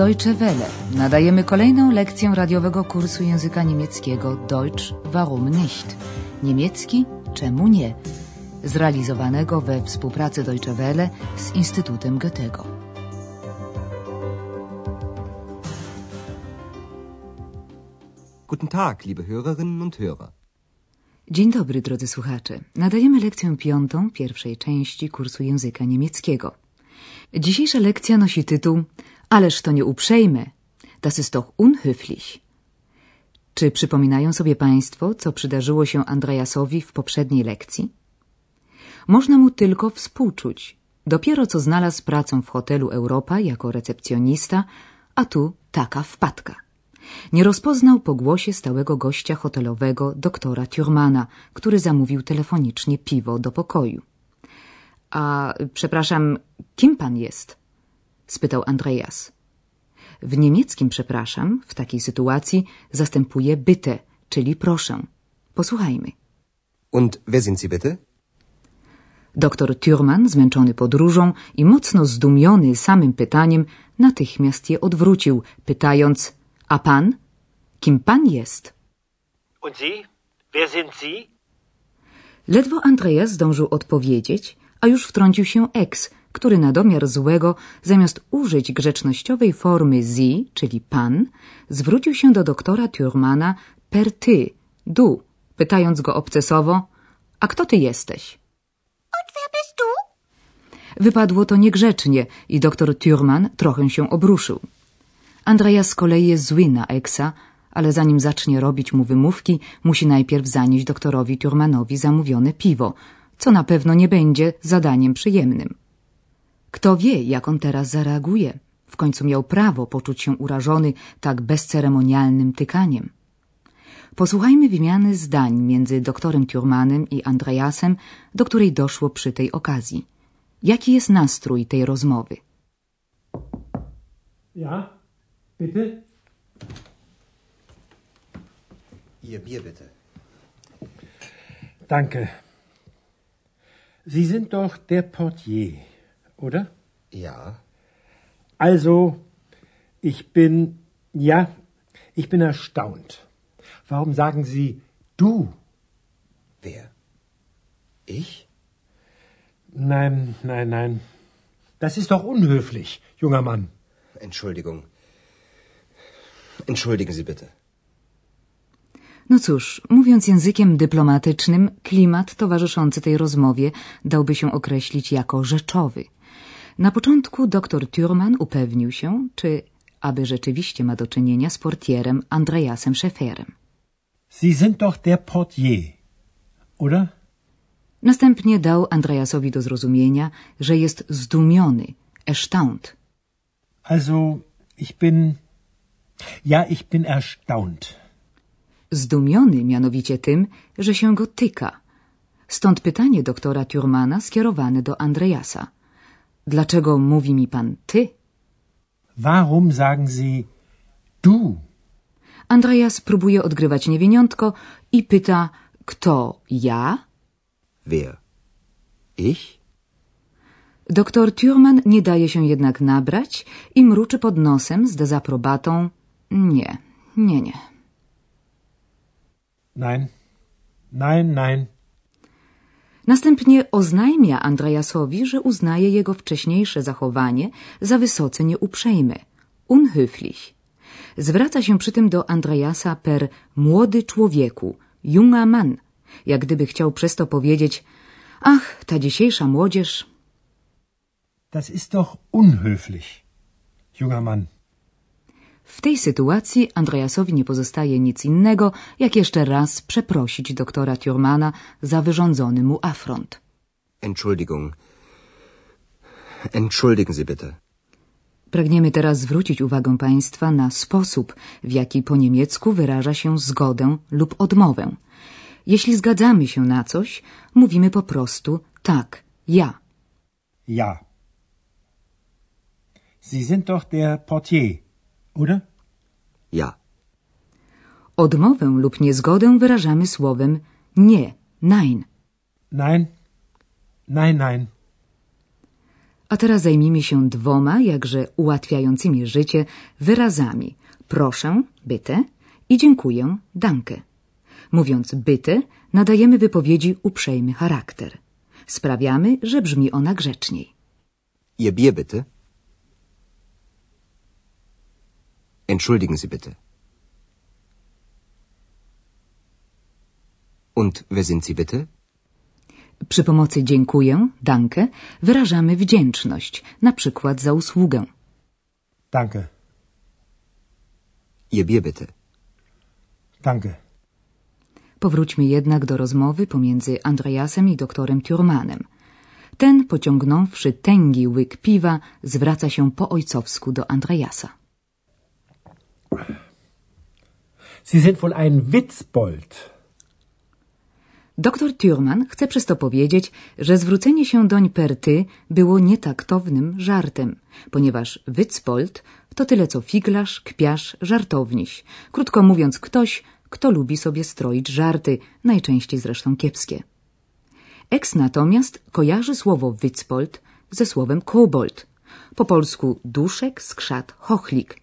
Deutsche Welle. Nadajemy kolejną lekcję radiowego kursu języka niemieckiego Deutsch warum nicht? Niemiecki czemu nie? Zrealizowanego we współpracy Deutsche Welle z Instytutem Goethego. Guten Tag, liebe Hörerinnen und Hörer. Dzień dobry, drodzy słuchacze. Nadajemy lekcję piątą pierwszej części kursu języka niemieckiego. Dzisiejsza lekcja nosi tytuł Ależ to nie uprzejme. Das ist doch unhöflich. Czy przypominają sobie Państwo, co przydarzyło się Andreasowi w poprzedniej lekcji? Można mu tylko współczuć. Dopiero co znalazł pracę w hotelu Europa jako recepcjonista, a tu taka wpadka. Nie rozpoznał po głosie stałego gościa hotelowego doktora Thurmana, który zamówił telefonicznie piwo do pokoju. A przepraszam, kim pan jest? Spytał Andreas. W niemieckim przepraszam w takiej sytuacji zastępuje bitte, czyli proszę. Posłuchajmy. Und wer sind Sie bitte? Doktor Thurman, zmęczony podróżą i mocno zdumiony samym pytaniem, natychmiast je odwrócił, pytając: A pan? Kim pan jest? Und Sie? Wer sind Sie? Ledwo Andreas zdążył odpowiedzieć, a już wtrącił się ex, który na domiar złego, zamiast użyć grzecznościowej formy Sie, czyli pan, zwrócił się do doktora Thurmana per ty, du, pytając go obcesowo, a kto ty jesteś? Und wer bist du? Wypadło to niegrzecznie i doktor Thurman trochę się obruszył. Andreas z kolei jest zły na Eksa, ale zanim zacznie robić mu wymówki, musi najpierw zanieść doktorowi Thurmanowi zamówione piwo, co na pewno nie będzie zadaniem przyjemnym. Kto wie, jak on teraz zareaguje? W końcu miał prawo poczuć się urażony tak bezceremonialnym tykaniem. Posłuchajmy wymiany zdań między doktorem Thurmanem i Andreasem, do której doszło przy tej okazji. Jaki jest nastrój tej rozmowy? Ja, bitte? Ihr Bier bitte. Danke. Sie sind doch der Portier, oder? Ja. Also, ich bin, ja, ich bin erstaunt. Warum sagen Sie du? Wer? Ich? Nein, nein, nein. Das ist doch unhöflich, junger Mann. Entschuldigung. Entschuldigen Sie bitte. No cóż, mówiąc językiem dyplomatycznym, klimat towarzyszący tej rozmowie dałby się określić jako rzeczowy. Na początku dr Thurman upewnił się, czy aby rzeczywiście ma do czynienia z portierem Andreasem Szeferem. Sie sind doch der Portier, oder? Następnie dał Andreasowi do zrozumienia, że jest zdumiony, erstaunt. Also, ich bin, ja, ich bin erstaunt. Zdumiony mianowicie tym, że się go tyka. Stąd pytanie doktora Thurmana skierowane do Andreasa. Dlaczego mówi mi pan ty? Warum sagen Sie du? Andreas próbuje odgrywać niewiniątko i pyta, kto ja? Wer? Ich? Doktor Thurman nie daje się jednak nabrać i mruczy pod nosem z dezaprobatą. Nie, nie, nie. Nein, nein, nein. Następnie oznajmia Andreasowi, że uznaje jego wcześniejsze zachowanie za wysoce nieuprzejme, unhöflich. Zwraca się przy tym do Andreasa per młody człowieku, junger Mann, jak gdyby chciał przez to powiedzieć ach, ta dzisiejsza młodzież. Das ist doch unhöflich, junger Mann. W tej sytuacji Andreasowi nie pozostaje nic innego, jak jeszcze raz przeprosić doktora Thurmana za wyrządzony mu afront. Entschuldigung. Entschuldigen Sie bitte. Pragniemy teraz zwrócić uwagę Państwa na sposób, w jaki po niemiecku wyraża się zgodę lub odmowę. Jeśli zgadzamy się na coś, mówimy po prostu tak, ja. Ja. Sie sind doch der Portier, oder? Ja. Odmowę lub niezgodę wyrażamy słowem nie, nein. Nein, nein, nein. A teraz zajmijmy się dwoma, jakże ułatwiającymi życie, wyrazami. Proszę, bitte i dziękuję, danke. Mówiąc bitte, nadajemy wypowiedzi uprzejmy charakter. Sprawiamy, że brzmi ona grzeczniej. Bier bitte. Entschuldigen Sie bitte. Und wer sind Sie bitte? Przy pomocy dziękuję, danke, wyrażamy wdzięczność, na przykład za usługę. Danke. Ihr Bier bitte. Danke. Powróćmy jednak do rozmowy pomiędzy Andreasem i doktorem Thurmanem. Ten, pociągnąwszy tęgi łyk piwa, zwraca się po ojcowsku do Andreasa. Sie sind wohl ein Witzbold. Doktor Thurman chce przez to powiedzieć, że zwrócenie się doń per ty było nietaktownym żartem, ponieważ Witzbold to tyle co figlarz, kpiarz, żartowniś. Krótko mówiąc, ktoś, kto lubi sobie stroić żarty, najczęściej zresztą kiepskie. Eks natomiast kojarzy słowo Witzbold ze słowem kobold, po polsku duszek, skrzat, chochlik,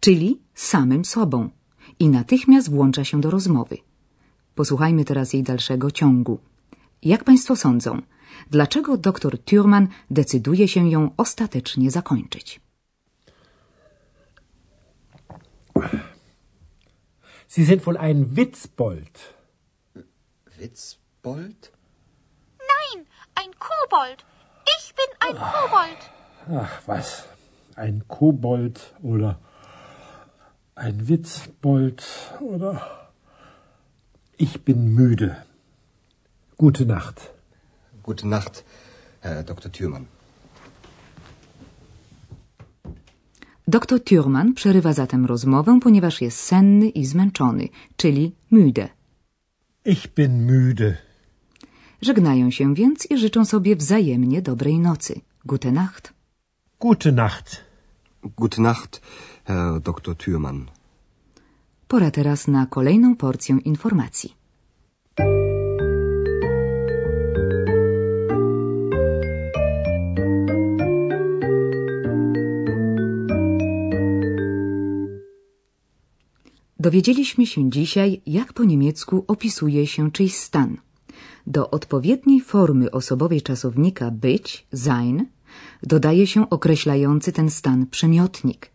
czyli samym sobą i natychmiast włącza się do rozmowy. Posłuchajmy teraz jej dalszego ciągu. Jak Państwo sądzą, dlaczego dr Thurman decyduje się ją ostatecznie zakończyć? Sie sind wohl ein Witzbold. Witzbold? Nein, ein Kobold. Ich bin ein Kobold. Ach, was? Ein Kobold oder ein Witzbold oder... Ich bin müde. Gute Nacht. Gute Nacht, Herr Dr. Thürmann. Doktor Thurman przerywa zatem rozmowę, ponieważ jest senny i zmęczony, czyli müde. Ich bin müde. Żegnają się więc i życzą sobie wzajemnie dobrej nocy. Gute Nacht. Gute Nacht. Gute Nacht, Herr Dr. Thürmann. Pora teraz na kolejną porcję informacji. Dowiedzieliśmy się dzisiaj, jak po niemiecku opisuje się czyjś stan. Do odpowiedniej formy osobowej czasownika być, sein, dodaje się określający ten stan przymiotnik.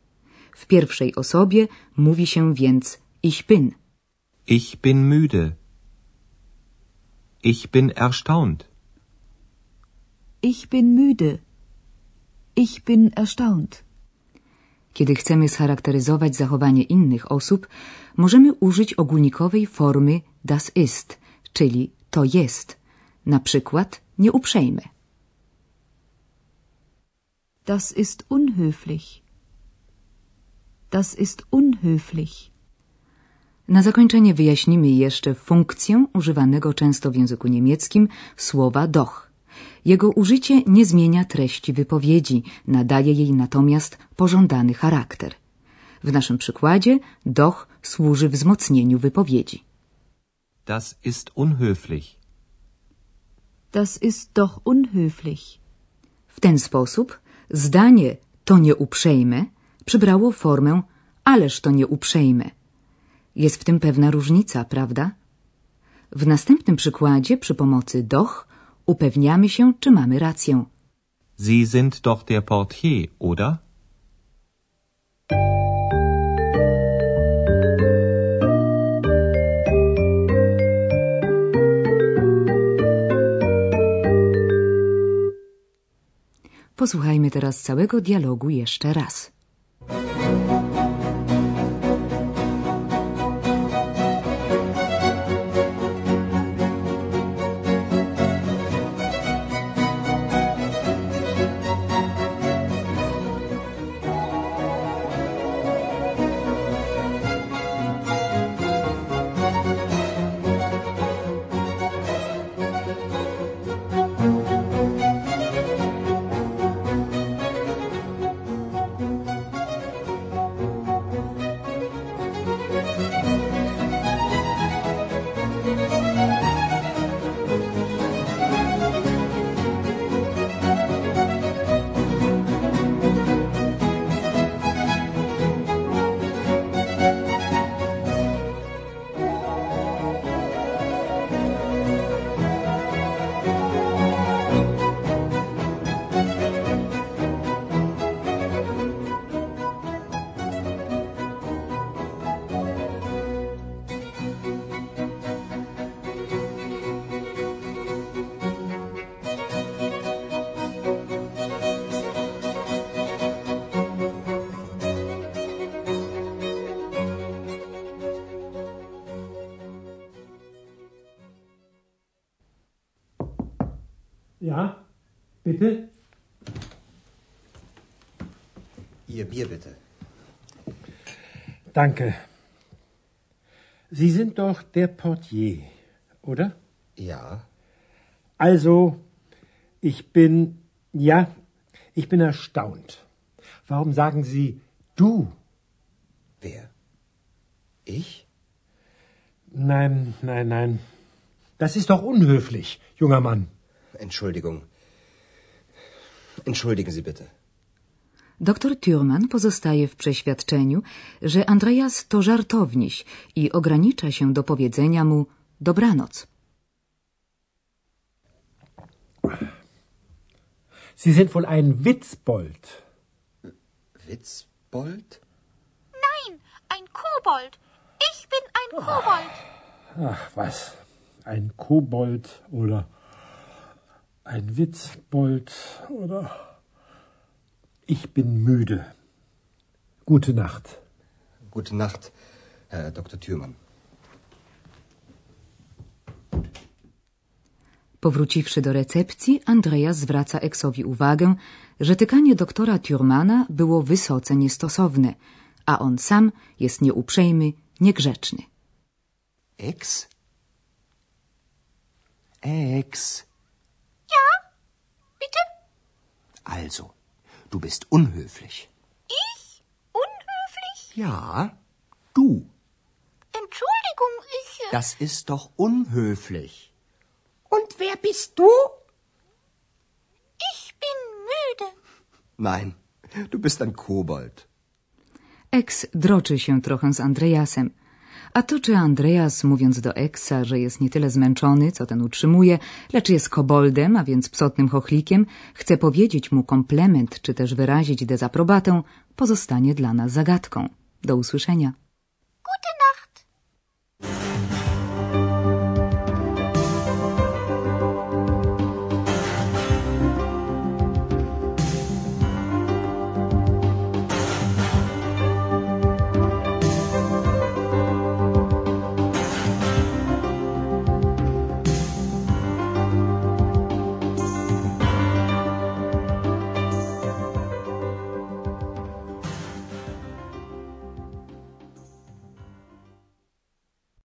W pierwszej osobie mówi się więc ich bin. Ich bin müde. Ich bin erstaunt. Ich bin müde. Ich bin erstaunt. Kiedy chcemy scharakteryzować zachowanie innych osób, możemy użyć ogólnikowej formy das ist, czyli to jest. Na przykład nieuprzejmy. Das ist unhöflich. Das ist unhöflich. Na zakończenie wyjaśnimy jeszcze funkcję używanego często w języku niemieckim słowa doch. Jego użycie nie zmienia treści wypowiedzi, nadaje jej natomiast pożądany charakter. W naszym przykładzie doch służy wzmocnieniu wypowiedzi. Das ist unhöflich. Das ist doch unhöflich. W ten sposób zdanie to nieuprzejme przybrało formę ależ to nieuprzejme. Jest w tym pewna różnica, prawda? W następnym przykładzie przy pomocy doch upewniamy się, czy mamy rację. Sie sind doch der Portier, oder? Posłuchajmy teraz całego dialogu jeszcze raz. Ja? Bitte? Ihr Bier bitte. Danke. Sie sind doch der Portier, oder? Ja. Also, ich bin, ja, ich bin erstaunt. Warum sagen Sie du? Wer? Ich? Nein, nein, nein. Das ist doch unhöflich, junger Mann. Entschuldigung. Entschuldigen Sie bitte. Doktor Thurman pozostaje w przeświadczeniu, że Andreas to żartowniś i ogranicza się do powiedzenia mu dobranoc. Sie sind wohl ein Witzbold. Witzbold? Nein, ein Kobold. Ich bin ein Kobold. Ach was, ein Kobold oder ein Witzbold oder... Ich bin müde. Gute Nacht. Gute Nacht, Herr Dr. Thürmann. Powróciwszy do recepcji, Andreas zwraca Eksowi uwagę, że tykanie doktora Thurmana było wysoce niestosowne, a on sam jest nieuprzejmy, niegrzeczny. Ex? Ex. Also, du bist unhöflich. Ich? Unhöflich? Ja, du. Entschuldigung, ich. äh, Das ist doch unhöflich. Und wer bist du? Ich bin müde. Nein, du bist ein Kobold. Eks droczy się trochę z Andreasem. A to, czy Andreas, mówiąc do Eksa, że jest nie tyle zmęczony, co ten utrzymuje, lecz jest koboldem, a więc psotnym chochlikiem, chce powiedzieć mu komplement, czy też wyrazić dezaprobatę, pozostanie dla nas zagadką. Do usłyszenia.